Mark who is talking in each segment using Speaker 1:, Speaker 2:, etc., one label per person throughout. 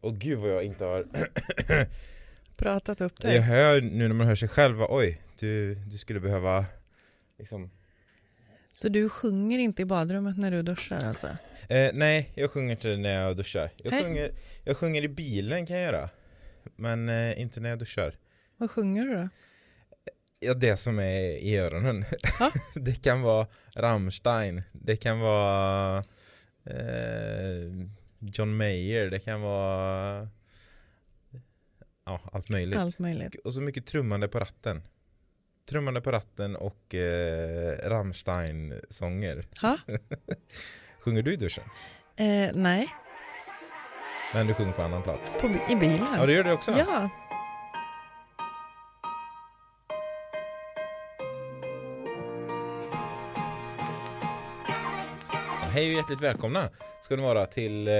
Speaker 1: Och gud vad jag inte har
Speaker 2: Pratat upp
Speaker 1: Jag
Speaker 2: dig.
Speaker 1: hör nu när man hör sig själv, va, oj, du, du skulle behöva liksom
Speaker 2: Så du sjunger inte i badrummet när du duschar alltså?
Speaker 1: eh, Nej, jag sjunger inte när jag duschar jag
Speaker 2: Nej.
Speaker 1: sjunger, jag sjunger i bilen kan jag göra Men eh, inte när jag duschar
Speaker 2: Vad sjunger du då?
Speaker 1: Ja, det som är i öronen. Det kan vara Rammstein Det kan vara eh, John Mayer Det kan vara Ja, allt möjligt
Speaker 2: Allt möjligt.
Speaker 1: Och så mycket trummande på ratten Trummande på ratten och eh, Rammstein-sånger? Sjunger du i duschen?
Speaker 2: Eh, nej,
Speaker 1: Men du sjunger på annan plats?
Speaker 2: på, i bilen.
Speaker 1: Ja, du gör det också?
Speaker 2: Ja,
Speaker 1: Hej och hjärtligt välkomna ska ni vara till eh,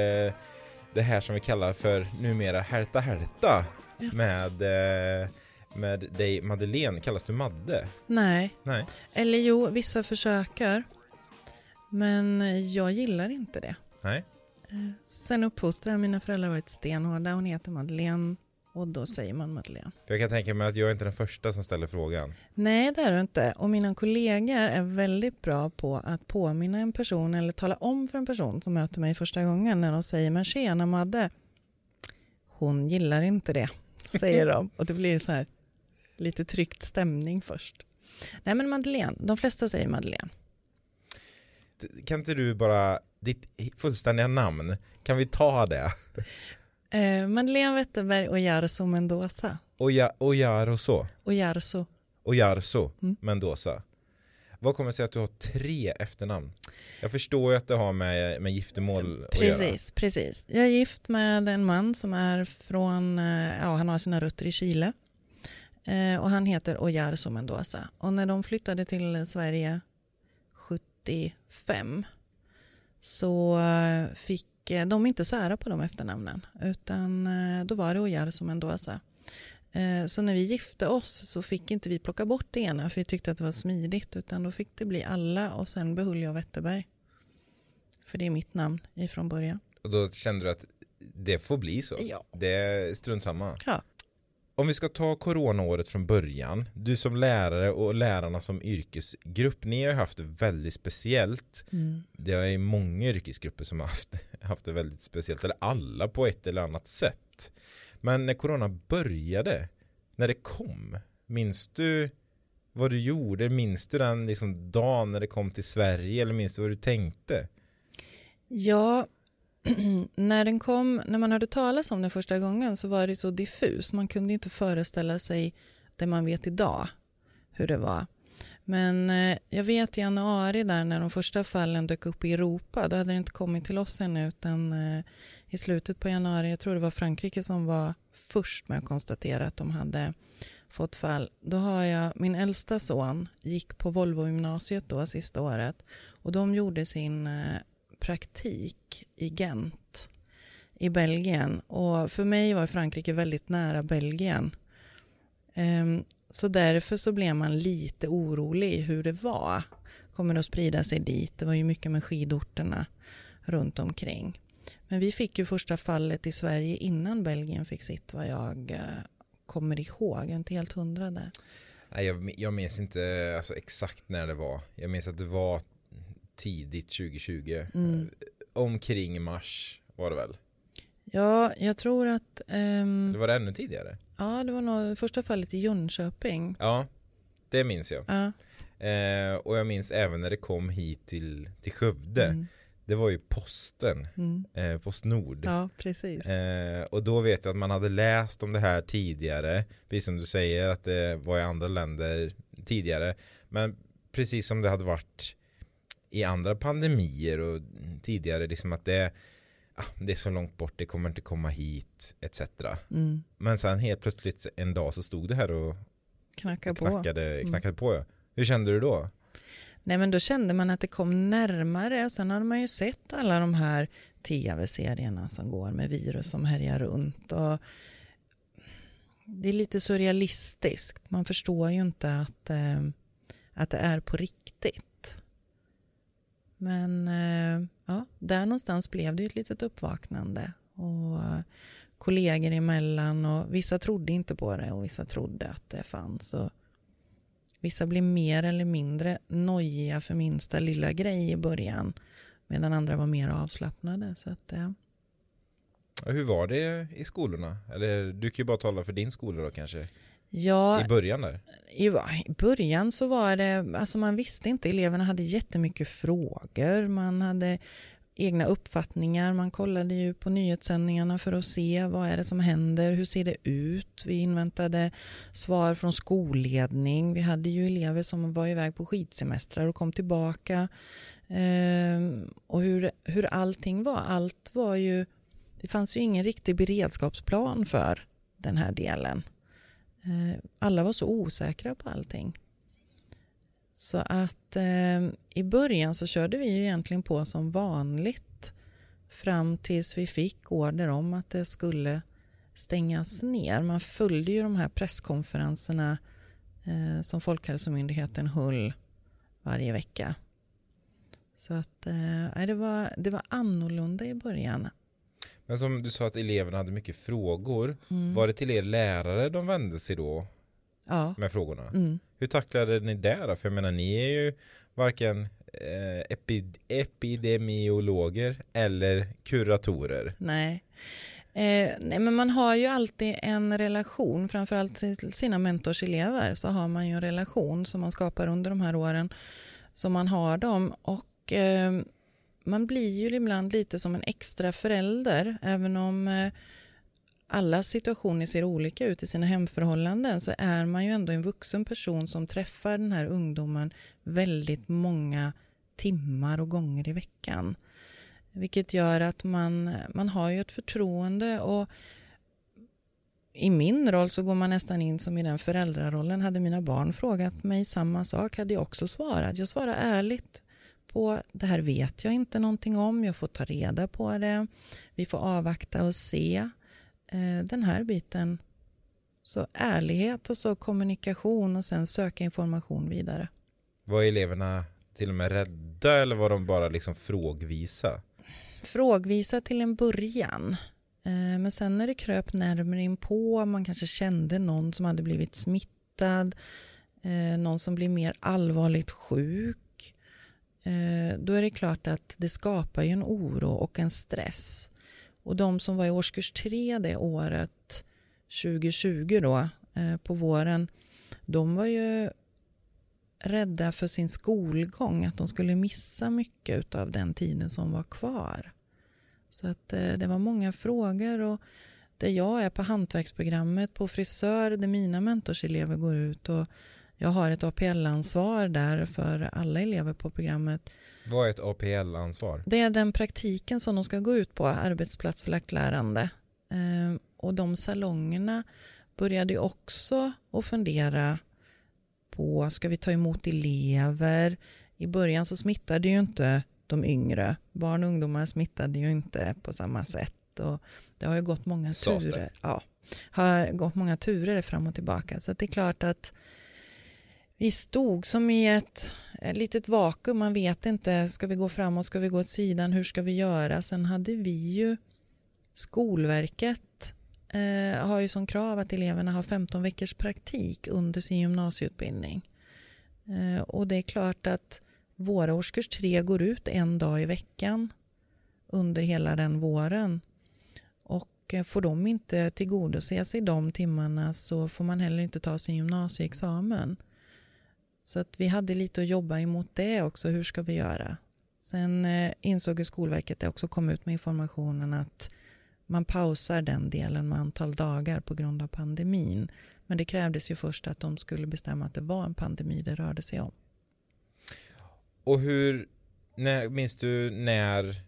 Speaker 1: det här som vi kallar för numera Härta Härta
Speaker 2: Yes.
Speaker 1: med, eh, med dig Madeleine. Kallas du Madde?
Speaker 2: nej.
Speaker 1: Nej.
Speaker 2: Eller jo, vissa försöker. Men jag gillar inte det.
Speaker 1: Nej.
Speaker 2: Eh, Sen uppfostran, mina föräldrar varit stenhårda. Hon heter Madeleine och då säger man Madeleine.
Speaker 1: Jag kan tänka mig att jag är inte den första som ställer frågan.
Speaker 2: Nej, det är du inte. Och mina kollegor är väldigt bra på att påminna en person eller tala om för en person som möter mig första gången när de säger men tjena Madde. Hon gillar inte det, säger de. Och det blir så här lite tryckt stämning först. Nej men Madeleine, de flesta säger Madeleine.
Speaker 1: Kan inte du bara, ditt fullständiga namn, kan vi ta det?
Speaker 2: Eh, Madeleine Wetterberg och Jarso Mendoza.
Speaker 1: Oja, Ojaroso,
Speaker 2: Och Jarso,
Speaker 1: Ojarso
Speaker 2: Mm.
Speaker 1: Mendoza. Vad kommer det sig att du har tre efternamn? Jag förstår ju att det har med, med giftermål att göra.
Speaker 2: precis, precis. Jag är gift med en man som är från, eh, ja han har sina rötter i Chile. Eh, och han heter Ojarso Mendoza. Och när de flyttade till Sverige 75 så eh, fick eh, de inte sära på de efternamnen utan eh, då var det Ojarso Mendoza. Eh, Så när vi gifte oss så fick inte vi plocka bort det ena för vi tyckte att det var smidigt utan då fick det bli alla och sen behöll jag Wetterberg. För det är mitt namn ifrån början.
Speaker 1: Och då kände du att det får bli så?
Speaker 2: Ja.
Speaker 1: Det är strunt samma.
Speaker 2: Ja.
Speaker 1: Om vi ska ta coronaåret från början, du som lärare och lärarna som yrkesgrupp, ni har ju haft det väldigt speciellt.
Speaker 2: Mm.
Speaker 1: Det är många yrkesgrupper som har haft, haft det väldigt speciellt, eller alla på ett eller annat sätt. Men när corona började, när det kom, minns du vad du gjorde? Minns du den liksom dagen när det kom till Sverige eller minns du vad du tänkte?
Speaker 2: Ja, när den kom, när man hörde talas om den första gången så var det så diffus. Man kunde inte föreställa sig det man vet idag, hur det var. Men eh, jag vet i januari där när de första fallen dök upp i Europa, då hade det inte kommit till oss ännu utan eh, i slutet på januari, jag tror det var Frankrike som var först med att konstatera att de hade fått fall. Då har jag, min äldsta son gick på Volvo-gymnasiet då sista året och de gjorde sin eh, praktik i Gent i Belgien och för mig var Frankrike väldigt nära Belgien. Ehm, så därför så blev man lite orolig hur det var. Kommer det att sprida sig dit? Det var ju mycket med skidorterna runt omkring. Men vi fick ju första fallet i Sverige innan Belgien fick sitt vad jag eh, kommer ihåg. Jag är inte helt hundra där.
Speaker 1: Nej, jag, jag minns inte alltså, exakt när det var. Jag minns att det var tidigt 2020.
Speaker 2: Mm.
Speaker 1: Omkring mars var det väl?
Speaker 2: Ja, jag tror att ehm,
Speaker 1: Det var det ännu tidigare?
Speaker 2: ja, det var nog första fallet i Jönköping.
Speaker 1: Ja, det minns jag.
Speaker 2: Ja,
Speaker 1: Eh, och jag minns även när det kom hit till, till Skövde.
Speaker 2: mm,
Speaker 1: Det var ju posten,
Speaker 2: mm.
Speaker 1: eh, Postnord.
Speaker 2: ja precis.
Speaker 1: Eh, och då vet jag att man hade läst om det här tidigare. Precis som du säger att det var i andra länder tidigare. Men precis som det hade varit i andra pandemier och tidigare liksom att det, ah, det är så långt bort, det kommer inte komma hit etc.
Speaker 2: Mm.
Speaker 1: Men sen helt plötsligt en dag så stod det här och
Speaker 2: Knacka på.
Speaker 1: knackade, knackade på. Hur kände du då?
Speaker 2: Nej men då kände man att det kom närmare och sen hade man ju sett alla de här tv-serierna som går med virus som härjar runt och det är lite surrealistiskt. Man förstår ju inte att, eh, att det är på riktigt. Men eh, ja, där någonstans blev det ett litet uppvaknande och kollegor emellan och vissa trodde inte på det och vissa trodde att det fanns. Och vissa blev mer eller mindre nojiga för minsta lilla grej i början medan andra var mer avslappnade. Så att, eh. ja.
Speaker 1: Hur var det i skolorna? Eller du kan ju bara tala för din skola då kanske.
Speaker 2: Ja,
Speaker 1: I början där?
Speaker 2: I, I början så var det, alltså man visste inte, eleverna hade jättemycket frågor, man hade egna uppfattningar, man kollade ju på nyhetssändningarna för att se vad är det som händer, hur ser det ut? Vi inväntade svar från skolledning, vi hade ju elever som var iväg på skidsemestrar och kom tillbaka eh, och hur, hur allting var, allt var ju, det fanns ju ingen riktig beredskapsplan för den här delen. Eh, alla var så osäkra på allting. Så att eh, i början så körde vi ju egentligen på som vanligt fram tills vi fick order om att det skulle stängas ner. Man följde ju de här presskonferenserna eh, som Folkhälsomyndigheten höll varje vecka. Så att eh, det, var, det var annorlunda i början.
Speaker 1: Men som du sa att eleverna hade mycket frågor. Mm. Var det till er lärare de vände sig då? Ja. Med frågorna? Mm. Hur tacklade ni det då? För jag menar ni är ju varken eh, epid epidemiologer eller kuratorer.
Speaker 2: Nej. Eh, nej, men man har ju alltid en relation, framförallt till sina mentorselever så har man ju en relation som man skapar under de här åren som man har dem och eh, man blir ju ibland lite som en extra förälder även om eh, alla situationer ser olika ut i sina hemförhållanden så är man ju ändå en vuxen person som träffar den här ungdomen väldigt många timmar och gånger i veckan. Vilket gör att man, man har ju ett förtroende och i min roll så går man nästan in som i den föräldrarollen. Hade mina barn frågat mig samma sak hade jag också svarat. Jag svarar ärligt på det här vet jag inte någonting om, jag får ta reda på det, vi får avvakta och se eh, den här biten. Så ärlighet och så kommunikation och sen söka information vidare.
Speaker 1: Var eleverna till och med rädda eller var de bara liksom frågvisa?
Speaker 2: Frågvisa till en början. Eh, men sen när det kröp närmare in på, man kanske kände någon som hade blivit smittad, eh, någon som blev mer allvarligt sjuk Eh, då är det klart att det skapar en oro och en stress. Och de som var i årskurs tre det året, 2020 då, eh, på våren, de var ju rädda för sin skolgång, att de skulle missa mycket av den tiden som var kvar. Så att eh, det var många frågor och där jag är på hantverksprogrammet på frisör där mina mentorselever går ut och jag har ett APL-ansvar där för alla elever på programmet.
Speaker 1: Vad är ett APL-ansvar?
Speaker 2: Det är den praktiken som de ska gå ut på, arbetsplatsförlagt lärande. Ehm, och de salongerna började också att fundera på, ska vi ta emot elever? I början så smittade ju inte de yngre. Barn och ungdomar smittade ju inte på samma sätt. Och det har ju gått många turer. Ja, har gått många turer fram och tillbaka. Så det är klart att vi stod som i ett, litet vakuum. Man vet inte, ska vi gå framåt, ska vi gå åt sidan, hur ska vi göra? Sen hade vi ju Skolverket eh, har ju som krav att eleverna har 15 veckors praktik under sin gymnasieutbildning. Eh, och det är klart att våra årskurs tre går ut en dag i veckan under hela den våren. Och eh, får de inte tillgodose sig de timmarna så får man heller inte ta sin gymnasieexamen. Så att vi hade lite att jobba emot det också. Hur ska vi göra? Sen eh, insåg Skolverket det också kom ut med informationen att man pausar den delen med antal dagar på grund av pandemin. Men det krävdes ju först att de skulle bestämma att det var en pandemi det rörde sig om.
Speaker 1: Och hur, när, minns du när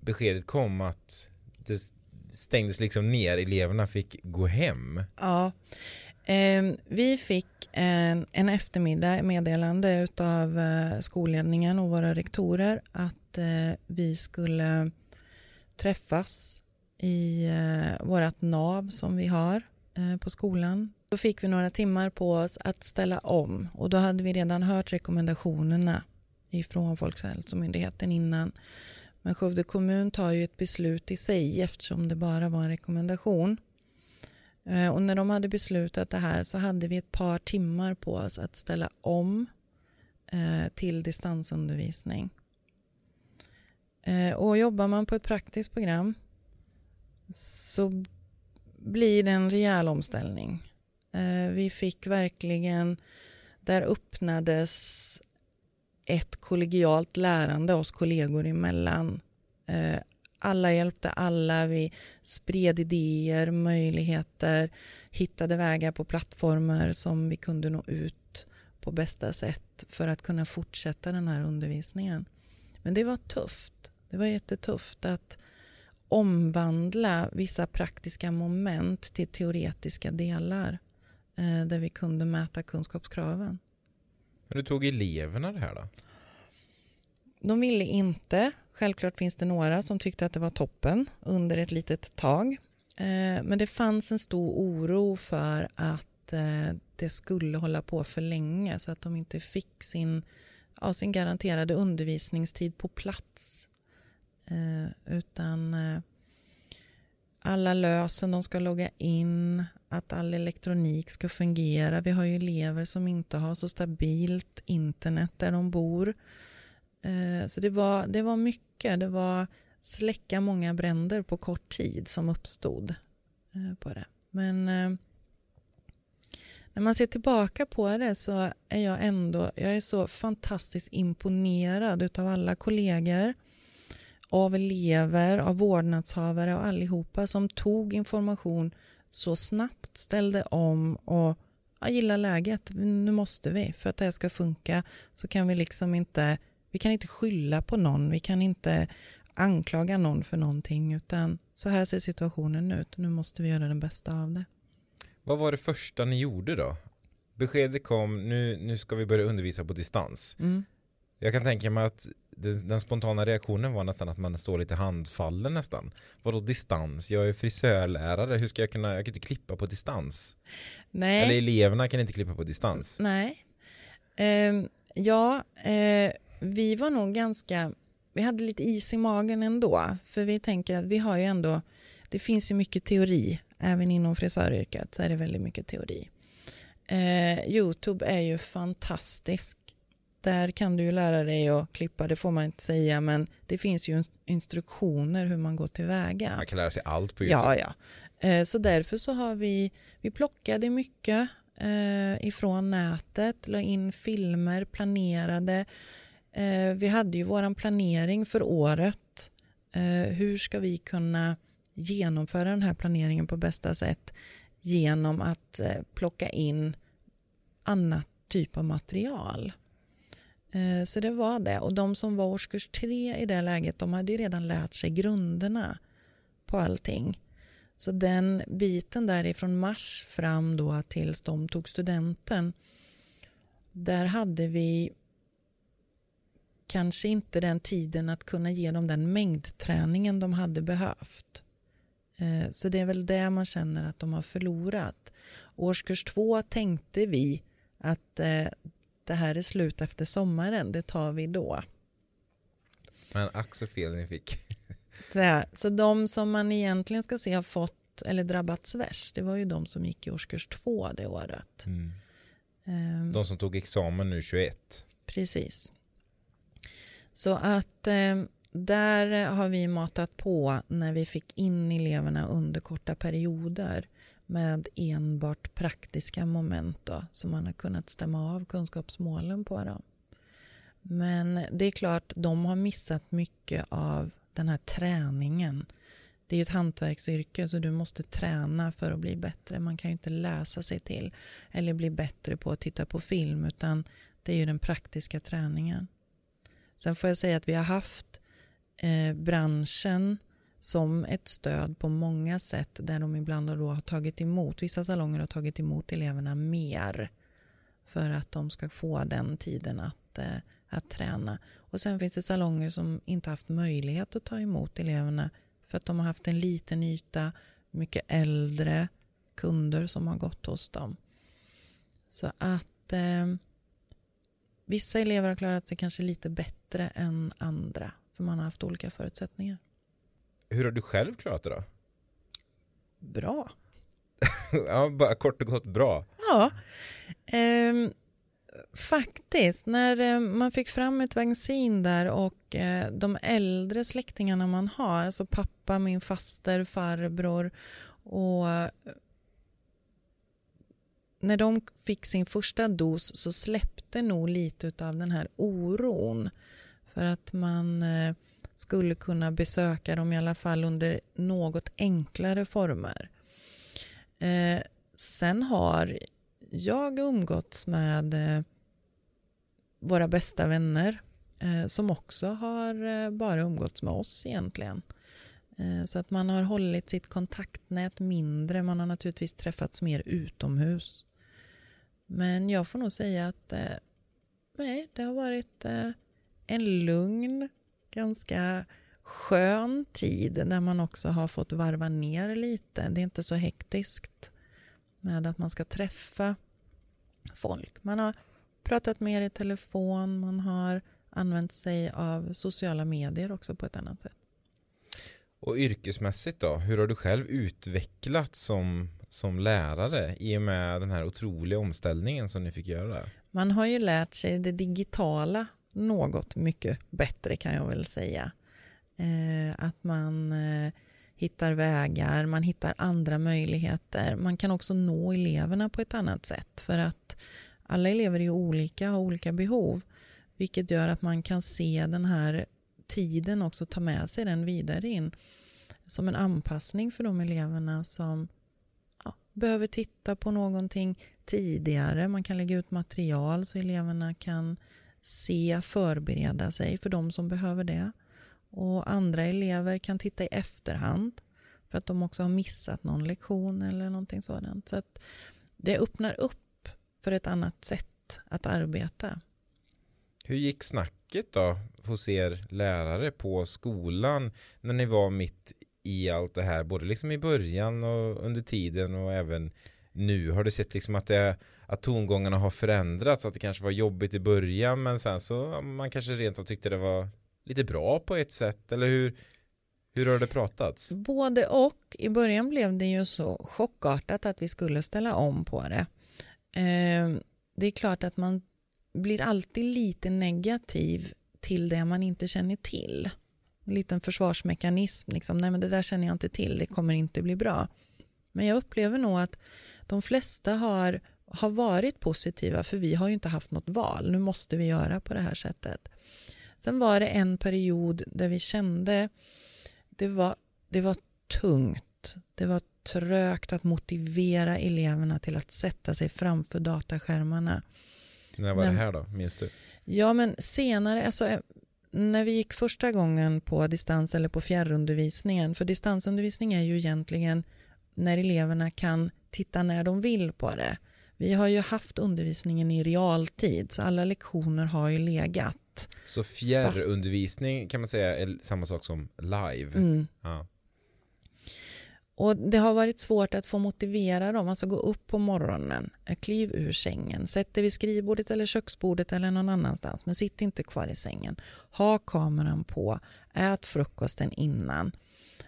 Speaker 1: beskedet kom att det stängdes liksom ner, eleverna fick gå hem?
Speaker 2: Ja, Ehm, vi fick en, en eftermiddag meddelande av eh, skolledningen och våra rektorer att eh, vi skulle träffas i eh, vårt nav som vi har eh, på skolan. Då fick vi några timmar på oss att ställa om och då hade vi redan hört rekommendationerna ifrån Folkhälsomyndigheten innan. Men Skövde kommun tar ju ett beslut i sig eftersom det bara var en rekommendation. Eh, och när de hade beslutat det här så hade vi ett par timmar på oss att ställa om eh, till distansundervisning. Eh, och jobbar man på ett praktiskt program så blir det en rejäl omställning. Vi fick verkligen, där öppnades ett kollegialt lärande oss kollegor emellan. Alla hjälpte alla, vi spred idéer, möjligheter, hittade vägar på plattformar som vi kunde nå ut på bästa sätt för att kunna fortsätta den här undervisningen. Men det var tufft. Det var jättetufft att omvandla vissa praktiska moment till teoretiska delar eh, där vi kunde mäta kunskapskraven.
Speaker 1: Men hur tog eleverna det här då?
Speaker 2: De ville inte. Självklart finns det några som tyckte att det var toppen under ett litet tag. Eh, men det fanns en stor oro för att eh, det skulle hålla på för länge så att de inte fick sin, ja, sin garanterade undervisningstid på plats. Eh, utan alla lösen de ska logga in, att all elektronik ska fungera. Vi har ju elever som inte har så stabilt internet där de bor. Eh, så det var, det var mycket. Det var släcka många bränder på kort tid som uppstod eh, på det. Men eh, när man ser tillbaka på det så är jag ändå jag är så fantastiskt imponerad av alla kollegor av elever, av vårdnadshavare och allihopa som tog information så snabbt, ställde om och jag gillar läget. Nu måste vi. För att det här ska funka så kan vi liksom inte vi kan inte skylla på någon, vi kan inte anklaga någon för någonting utan så här ser situationen ut, nu måste vi göra det bästa av det.
Speaker 1: Vad var det första ni gjorde då? Beskedet kom, nu, nu ska vi börja undervisa på distans. Mm. Jag kan tänka mig att den, den, spontana reaktionen var nästan att man står lite handfallen nästan. Vadå distans? Jag är frisörlärare, hur ska jag kunna, jag kan inte klippa på distans. Nej. Eller eleverna kan inte klippa på distans.
Speaker 2: Nej. Uh, ja, uh, vi var nog ganska, vi hade lite is i magen ändå, för vi tänker att vi har ju ändå, det finns ju mycket teori, även inom frisöryrket så är det väldigt mycket teori. Eh, Youtube är ju fantastisk. Där kan du ju lära dig att klippa, det får man inte säga, men det finns ju instruktioner hur man går tillväga.
Speaker 1: Man kan lära sig allt på Youtube.
Speaker 2: Ja, ja. Eh, så därför så har vi, vi plockade mycket eh, ifrån nätet, la in filmer, planerade, Eh, vi hade ju vår planering för året. Eh, hur ska vi kunna genomföra den här planeringen på bästa sätt genom att eh, plocka in annat typ av material. Eh, så det var det. Och de som var årskurs tre i det läget, de hade ju redan lärt sig grunderna på allting. Så den biten därifrån mars fram då tills de tog studenten, där hade vi kanske inte den tiden att kunna ge dem den mängdträningen de hade behövt. Eh, så det är väl det man känner att de har förlorat. Årskurs två tänkte vi att eh, det här är slut efter sommaren, det tar vi då.
Speaker 1: Men ack så fel ni fick.
Speaker 2: Det, så de som man egentligen ska se har fått eller drabbats värst, det var ju de som gick i årskurs två det året. Mm.
Speaker 1: Um, de som tog examen nu 21.
Speaker 2: Precis. Så att eh, där har vi matat på när vi fick in eleverna under korta perioder med enbart praktiska moment då, så man har kunnat stämma av kunskapsmålen på dem. Men det är klart, de har missat mycket av den här träningen. Det är ju ett hantverksyrke så du måste träna för att bli bättre. Man kan ju inte läsa sig till eller bli bättre på att titta på film utan det är ju den praktiska träningen. Sen får jag säga att vi har haft eh, branschen som ett stöd på många sätt där de ibland då har tagit emot, vissa salonger har tagit emot eleverna mer för att de ska få den tiden att, eh, att träna. Och sen finns det salonger som inte haft möjlighet att ta emot eleverna för att de har haft en liten yta, mycket äldre kunder som har gått hos dem. Så att eh, Vissa elever har klarat sig kanske lite bättre än andra För man har haft olika förutsättningar.
Speaker 1: Hur har du själv klarat det då?
Speaker 2: Bra.
Speaker 1: ja, bara kort och gott bra.
Speaker 2: Ja, ehm, faktiskt. När eh, man fick fram ett vaccin där och eh, de äldre släktingarna man har, alltså pappa, min faster, farbror och när de fick sin första dos så släppte nog lite av den här oron för att man eh, skulle kunna besöka dem i alla fall under något enklare former. Eh, sen har jag umgåtts med eh, våra bästa vänner som också har bara umgåtts med oss egentligen. Så att man har hållit sitt kontaktnät mindre. Man har naturligtvis träffats mer utomhus. Men jag får nog säga att eh, nej, det har varit eh, en lugn, ganska skön tid när man också har fått varva ner lite. Det är inte så hektiskt med att man ska träffa folk. Man har pratat mer i telefon, man har använt sig av sociala medier också på ett annat sätt.
Speaker 1: Och yrkesmässigt då, hur har du själv utvecklats som, som lärare i och med den här otroliga omställningen som ni fick göra?
Speaker 2: Man har ju lärt sig det digitala något mycket bättre kan jag väl säga. Eh, att man eh, hittar vägar, man hittar andra möjligheter. Man kan också nå eleverna på ett annat sätt för att alla elever är olika, och har olika behov vilket gör att man kan se den här tiden också ta med sig den vidare in som en anpassning för de eleverna som behöver titta på någonting tidigare. Man kan lägga ut material så eleverna kan se, förbereda sig för de som behöver det. Och andra elever kan titta i efterhand för att de också har missat någon lektion eller någonting sådant. Så att det öppnar upp för ett annat sätt att arbeta.
Speaker 1: Hur gick snacket då hos er lärare på skolan när ni var mitt i allt det här, både liksom i början och under tiden och även nu? Har du sett liksom att, det, att tongångarna har förändrats, att det kanske var jobbigt i början men sen så man kanske rent av tyckte det var lite bra på ett sätt eller hur, hur har det pratats?
Speaker 2: Både och. I början blev det ju så chockartat att vi skulle ställa om på det. Eh, det är klart att man blir alltid lite negativ till det man inte känner till. En liten försvarsmekanism, liksom, nej men det där känner jag inte till, det kommer inte bli bra. Men jag upplever nog att de flesta har, har varit positiva för vi har ju inte haft något val, nu måste vi göra på det här sättet. Sen var det en period där vi kände det var, det var tungt, det var trögt att motivera eleverna till att sätta sig framför dataskärmarna.
Speaker 1: När var men, det här då, minns du?
Speaker 2: Ja, men senare, alltså, när vi gick första gången på distans eller på fjärrundervisningen, för distansundervisning är ju egentligen när eleverna kan titta när de vill på det. Vi har ju haft undervisningen i realtid, så alla lektioner har ju legat.
Speaker 1: Så fjärrundervisning kan man säga är samma sak som live?
Speaker 2: Mm. Ja. Och det har varit svårt att få motivera dem, alltså gå upp på morgonen, eh, kliv ur sängen, sätt dig vid skrivbordet eller köksbordet eller någon annanstans, men sitt inte kvar i sängen. Ha kameran på, ät frukosten innan.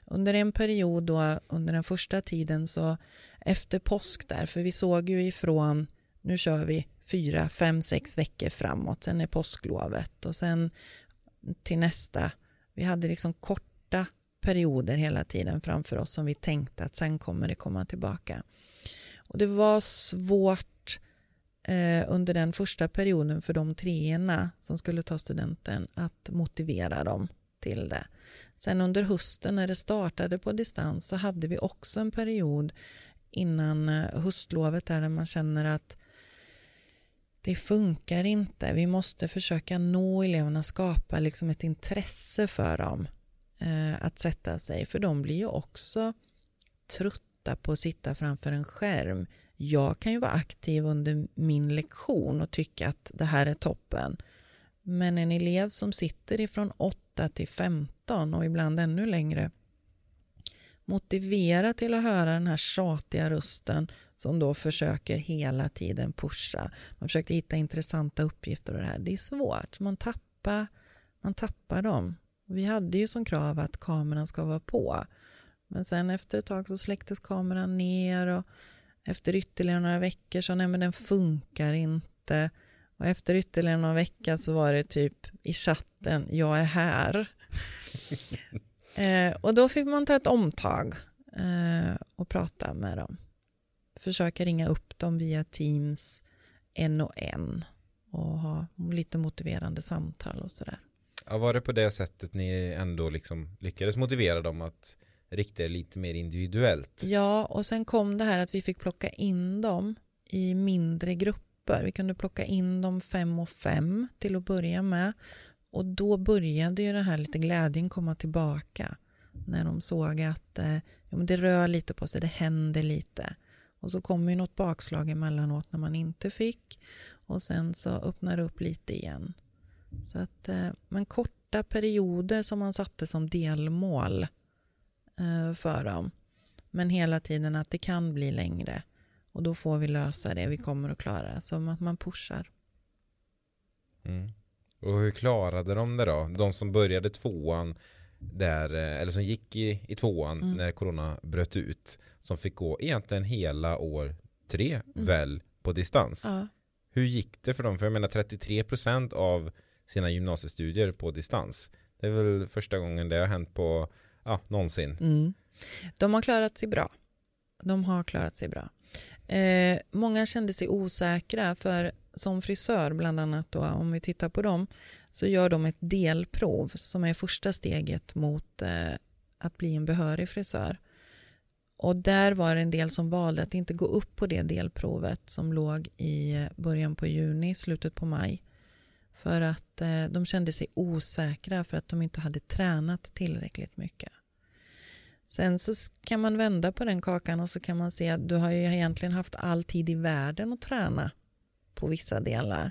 Speaker 2: Under en period då, under den första tiden så efter påsk där, för vi såg ju ifrån, nu kör vi fyra, fem, sex veckor framåt, sen är påsklovet och sen till nästa, vi hade liksom kort perioder hela tiden framför oss som vi tänkte att sen kommer det komma tillbaka. Och det var svårt eh, under den första perioden för de treorna som skulle ta studenten att motivera dem till det. Sen under hösten när det startade på distans så hade vi också en period innan eh, höstlovet där man känner att det funkar inte. Vi måste försöka nå eleverna, skapa liksom ett intresse för dem eh, att sätta sig. För de blir ju också trötta på att sitta framför en skärm. Jag kan ju vara aktiv under min lektion och tycka att det här är toppen. Men en elev som sitter ifrån 8 till 15 och ibland ännu längre motivera till att höra den här tjatiga rösten som då försöker hela tiden pusha. Man försöker hitta intressanta uppgifter och det här. Det är svårt. Man tappar, man tappar dem. Vi hade ju som krav att kameran ska vara på. Men sen efter ett tag så släcktes kameran ner och efter ytterligare några veckor så nej men den funkar inte. Och efter ytterligare några veckor så var det typ i chatten, jag är här. eh, och då fick man ta ett omtag eh, och prata med dem. Försöka ringa upp dem via Teams en och en och ha lite motiverande samtal och sådär.
Speaker 1: Ja, var det på det sättet ni ändå liksom lyckades motivera dem att rikta er lite mer individuellt?
Speaker 2: Ja, och sen kom det här att vi fick plocka in dem i mindre grupper. Vi kunde plocka in dem fem och fem till att börja med. Och då började ju den här lite glädjen komma tillbaka. När de såg att eh, ja, det rör lite på sig, det händer lite. Och så kommer ju något bakslag emellanåt när man inte fick. Och sen så öppnar det upp lite igen. Så att, eh, men korta perioder som man satte som delmål eh, för dem. Men hela tiden att det kan bli längre. Och då får vi lösa det, vi kommer att klara det. Som att man pushar.
Speaker 1: Mm. Och hur klarade de det då? De som började tvåan där, eh, eller som gick i, i tvåan mm. när corona bröt ut som fick gå egentligen hela år tre mm. väl på distans. Ja. Hur gick det för dem? För jag menar 33% av sina gymnasiestudier på distans. Det är väl första gången det har hänt på ja, någonsin.
Speaker 2: Mm. De har klarat sig bra. De har klarat sig bra. Eh, många kände sig osäkra för som frisör bland annat då, om vi tittar på dem så gör de ett delprov som är första steget mot eh, att bli en behörig frisör. Och där var det en del som valde att inte gå upp på det delprovet som låg i eh, början på juni, slutet på maj. För att eh, de kände sig osäkra för att de inte hade tränat tillräckligt mycket. Sen så kan man vända på den kakan och så kan man se att du har ju egentligen haft all tid i världen att träna på vissa delar.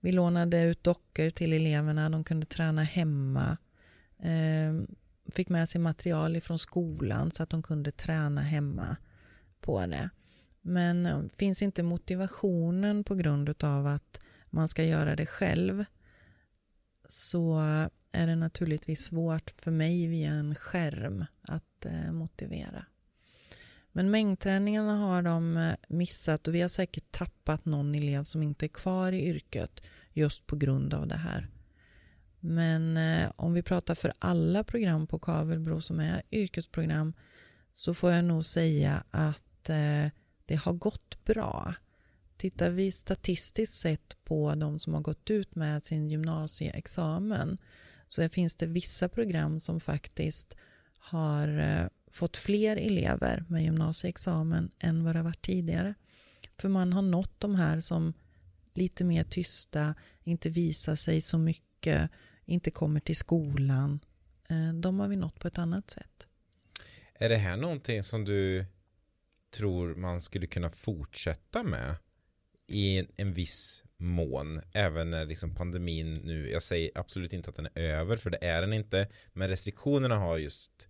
Speaker 2: Vi lånade ut dockor till eleverna, de kunde träna hemma. Eh, fick med sig material från skolan så att de kunde träna hemma på det. Men finns inte motivationen på grund av att man ska göra det själv så är det naturligtvis svårt för mig via en skärm att eh, motivera. Men mängdträningarna har de eh, missat och vi har säkert tappat någon elev som inte är kvar i yrket just på grund av det här. Men eh, om vi pratar för alla program på Kavelbro som är yrkesprogram så får jag nog säga att eh, det har gått bra. Tittar vi statistiskt sett på de som har gått ut med sin gymnasieexamen så finns det vissa program som faktiskt har eh, fått fler elever med gymnasieexamen än vad det har varit tidigare. För man har nått de här som lite mer tysta, inte visar sig så mycket, inte kommer till skolan. Eh, de har vi nått på ett annat sätt.
Speaker 1: Är det här någonting som du tror man skulle kunna fortsätta med i en viss mån även när liksom pandemin nu, jag säger absolut inte att den är över för det är den inte men restriktionerna har just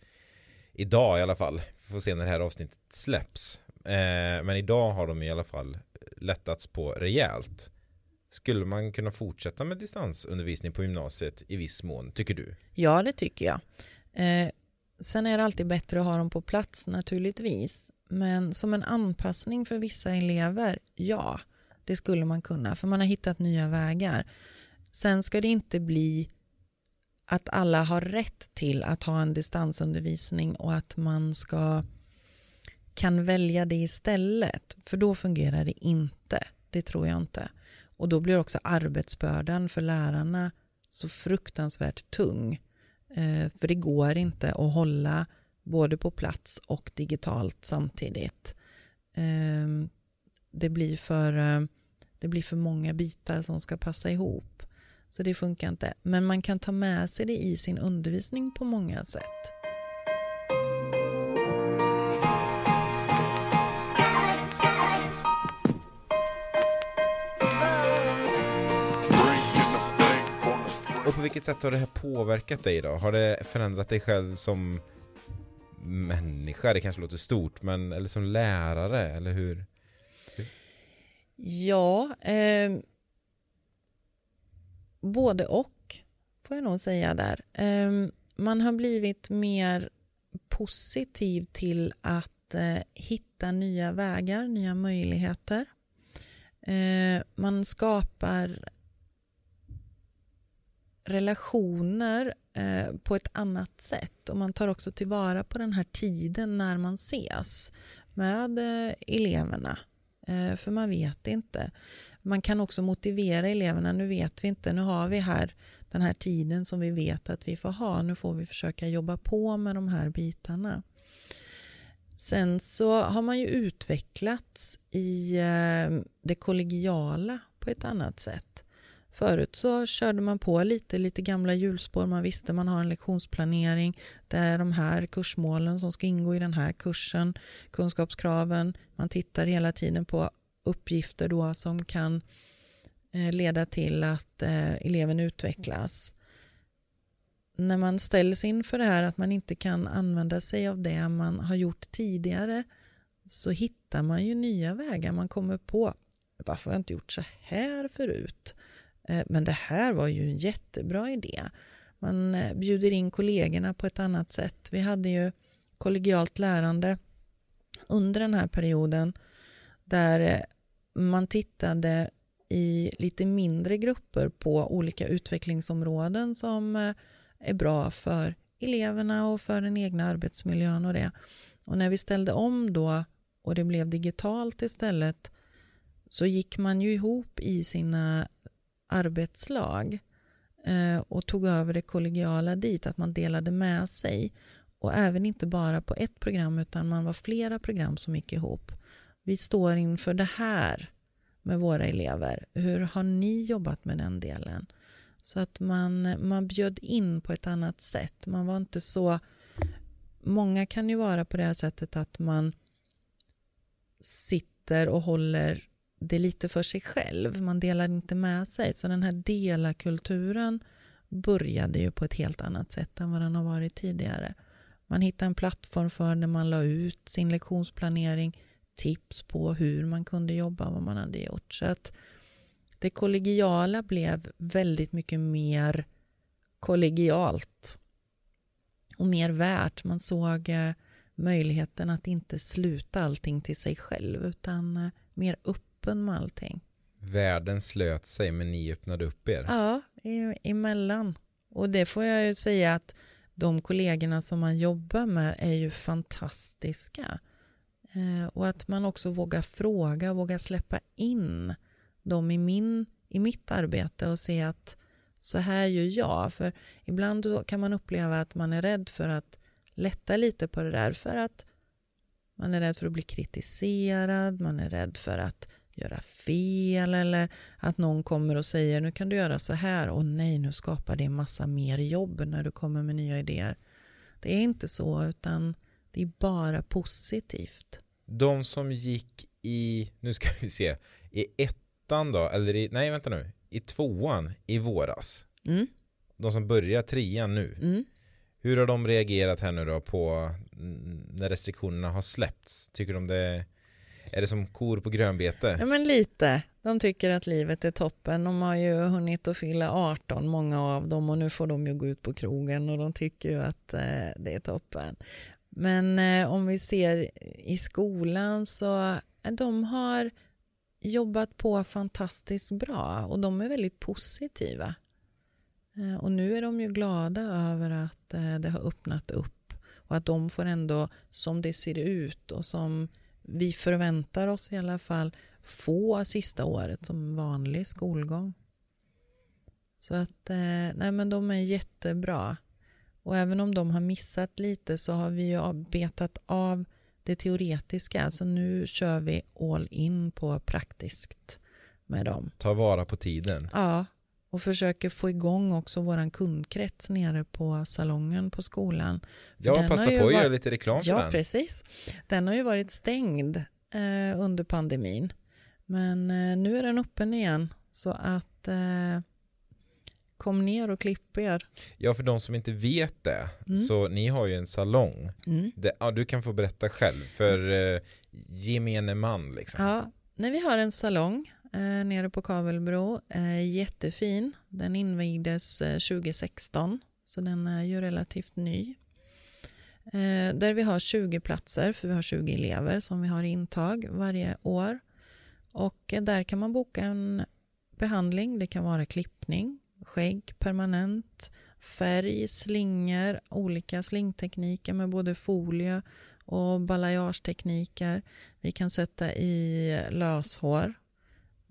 Speaker 1: idag i alla fall, vi får se när det här avsnittet släpps eh, men idag har de i alla fall lättats på rejält skulle man kunna fortsätta med distansundervisning på gymnasiet i viss mån, tycker du?
Speaker 2: Ja, det tycker jag. Eh, sen är det alltid bättre att ha dem på plats naturligtvis. Men som en anpassning för vissa elever, ja, det skulle man kunna. För man har hittat nya vägar. Sen ska det inte bli att alla har rätt till att ha en distansundervisning och att man ska kan välja det istället. För då fungerar det inte. Det tror jag inte. Och då blir också arbetsbördan för lärarna så fruktansvärt tung. Eh, för det går inte att hålla både på plats och digitalt samtidigt. Eh, det, blir för, eh, det blir för många bitar som ska passa ihop. Så det funkar inte. Men man kan ta med sig det i sin undervisning på många sätt.
Speaker 1: Och på vilket sätt har det här påverkat dig då? Har det förändrat dig själv som människa? Det kanske låter stort, men eller som lärare, eller hur?
Speaker 2: Ja, eh, både och får jag nog säga där. Eh, man har blivit mer positiv till att eh, hitta nya vägar, nya möjligheter. Eh, man skapar relationer eh, på ett annat sätt och man tar också tillvara på den här tiden när man ses med eh, eleverna. Eh, för man vet inte. Man kan också motivera eleverna, nu vet vi inte, nu har vi här den här tiden som vi vet att vi får ha, nu får vi försöka jobba på med de här bitarna. Sen så har man ju utvecklats i eh, det kollegiala på ett annat sätt. Förut så körde man på lite, lite gamla hjulspår. Man visste man har en lektionsplanering. Det är de här kursmålen som ska ingå i den här kursen. Kunskapskraven. Man tittar hela tiden på uppgifter då som kan eh, leda till att eh, eleven utvecklas. När man ställs inför det här att man inte kan använda sig av det man har gjort tidigare så hittar man ju nya vägar. Man kommer på varför har jag inte gjort så här förut? Eh, men det här var ju en jättebra idé. Man eh, bjuder in kollegorna på ett annat sätt. Vi hade ju kollegialt lärande under den här perioden där eh, man tittade i lite mindre grupper på olika utvecklingsområden som är bra för eleverna och för den egna arbetsmiljön och det. Och när vi ställde om då och det blev digitalt istället så gick man ju ihop i sina arbetslag eh, och tog över det kollegiala dit, att man delade med sig. Och även inte bara på ett program utan man var flera program som gick ihop. Vi står inför det här med våra elever. Hur har ni jobbat med den delen? Så att man, man bjöd in på ett annat sätt. Man var inte så... Många kan ju vara på det här sättet att man sitter och håller det lite för sig själv. Man delar inte med sig. Så den här delakulturen började ju på ett helt annat sätt än vad den har varit tidigare. Man hittade en plattform för när man la ut sin lektionsplanering, tips på hur man kunde jobba, vad man hade gjort. Så att det kollegiala blev väldigt mycket mer kollegialt och mer värt. Man såg eh, möjligheten att inte sluta allting till sig själv utan eh, mer upp öppen med allting.
Speaker 1: Världen slöt sig men ni öppnade upp er.
Speaker 2: Ja, emellan. Och det får jag ju säga att de kollegorna som man jobbar med är ju fantastiska. Eh, och att man också vågar fråga, vågar släppa in dem i, min, i mitt arbete och se att så här gör jag. För ibland kan man uppleva att man är rädd för att lätta lite på det där för att man är rädd för att bli kritiserad, man är rädd för att göra fel eller att någon kommer och säger nu kan du göra så här och nej nu skapar det massa mer jobb när du kommer med nya idéer. Det är inte så utan det är bara positivt.
Speaker 1: De som gick i, nu ska vi se, i ettan då, eller i, nej vänta nu, i tvåan i våras. Mm. De som börjar trean nu. Mm. Hur har de reagerat här nu då på när restriktionerna har släppts? Tycker de det är det som kor på grönbete?
Speaker 2: Ja men lite. De tycker att livet är toppen. De har ju hunnit att fylla 18 många av dem och nu får de ju gå ut på krogen och de tycker ju att eh, det är toppen. Men eh, om vi ser i skolan så eh, de har jobbat på fantastiskt bra och de är väldigt positiva. Eh, och nu är de ju glada över att eh, det har öppnat upp och att de får ändå som det ser ut och som vi förväntar oss i alla fall få sista året som vanlig skolgång. Så att, eh, nej men de är jättebra. Och även om de har missat lite så har vi ju betat av det teoretiska. Så nu kör vi all in på praktiskt med dem.
Speaker 1: Ta vara på tiden.
Speaker 2: Ja, och försöker få igång också våran kundkrets nere på salongen på skolan.
Speaker 1: För ja, passa på att göra lite reklam för
Speaker 2: ja,
Speaker 1: den.
Speaker 2: Ja, precis. Den har ju varit stängd eh, under pandemin. Men eh, nu är den öppen igen så att eh, kom ner och klipp er.
Speaker 1: Ja, för de som inte vet det, mm. så ni har ju en salong. Mm. Det, ja, du kan få berätta själv för eh, gemene man. Liksom.
Speaker 2: Ja, när vi har en salong eh, nere på Kavelbro. Eh, jättefin. Den invigdes eh, 2016. så den är ju relativt ny. Eh, där vi har 20 platser, för vi har 20 elever som vi har intag varje år. Och eh, där kan man boka en behandling. Det kan vara klippning, skägg permanent, färg, slingor, olika slingtekniker med både folie och balayagetekniker. Vi kan sätta i löshår.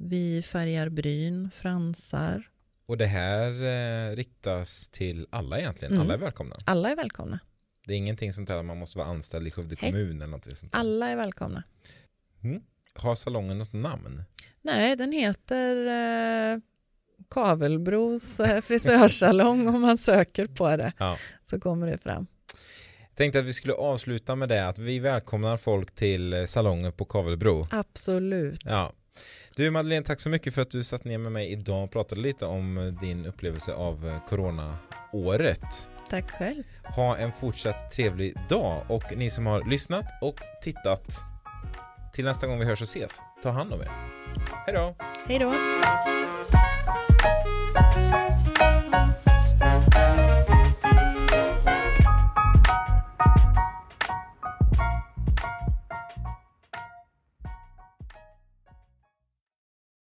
Speaker 2: Vi färgar bryn, fransar.
Speaker 1: Och det här eh, riktas till alla egentligen,
Speaker 2: Mm.
Speaker 1: alla är välkomna.
Speaker 2: Alla är välkomna.
Speaker 1: Det är ingenting sånt att man måste vara anställd i Skövde kommun eller något sånt där.
Speaker 2: Alla är välkomna.
Speaker 1: Mm. Har salongen något namn?
Speaker 2: Nej, den heter eh, Kavelbros eh, frisörsalong om man söker på det
Speaker 1: Ja.
Speaker 2: så kommer det fram.
Speaker 1: Tänkte att vi skulle avsluta med det att vi välkomnar folk till eh, salongen på Kavelbro.
Speaker 2: Absolut.
Speaker 1: Ja. Du Madeleine, tack så mycket för att du satt ner med mig idag och pratade lite om eh, din upplevelse av eh, coronaåret.
Speaker 2: Tack själv.
Speaker 1: Ha en fortsatt trevlig dag och ni som har lyssnat och tittat till nästa gång vi hörs och ses, ta hand om er. Hej då!
Speaker 2: Hej då.